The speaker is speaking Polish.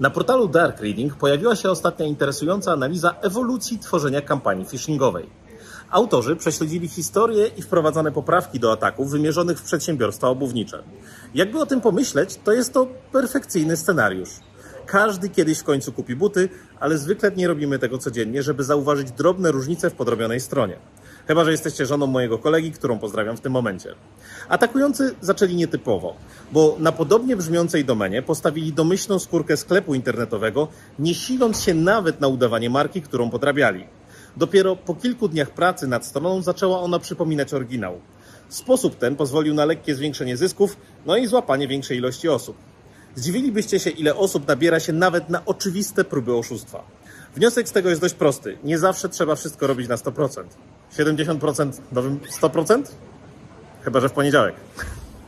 Na portalu Dark Reading pojawiła się ostatnia interesująca analiza ewolucji tworzenia kampanii phishingowej. Autorzy prześledzili historię i wprowadzane poprawki do ataków wymierzonych w przedsiębiorstwa obuwnicze. Jakby o tym pomyśleć, to jest to perfekcyjny scenariusz. Każdy kiedyś w końcu kupi buty, ale zwykle nie robimy tego codziennie, żeby zauważyć drobne różnice w podrobionej stronie. Chyba, że jesteście żoną mojego kolegi, którą pozdrawiam w tym momencie. Atakujący zaczęli nietypowo, bo na podobnie brzmiącej domenie postawili domyślną skórkę sklepu internetowego, nie siląc się nawet na udawanie marki, którą podrabiali. Dopiero po kilku dniach pracy nad stroną zaczęła ona przypominać oryginał. Sposób ten pozwolił na lekkie zwiększenie zysków, no i złapanie większej ilości osób. Zdziwilibyście się, ile osób nabiera się nawet na oczywiste próby oszustwa. Wniosek z tego jest dość prosty. Nie zawsze trzeba wszystko robić na 100%. 70% nowym 100%? Chyba, że w poniedziałek.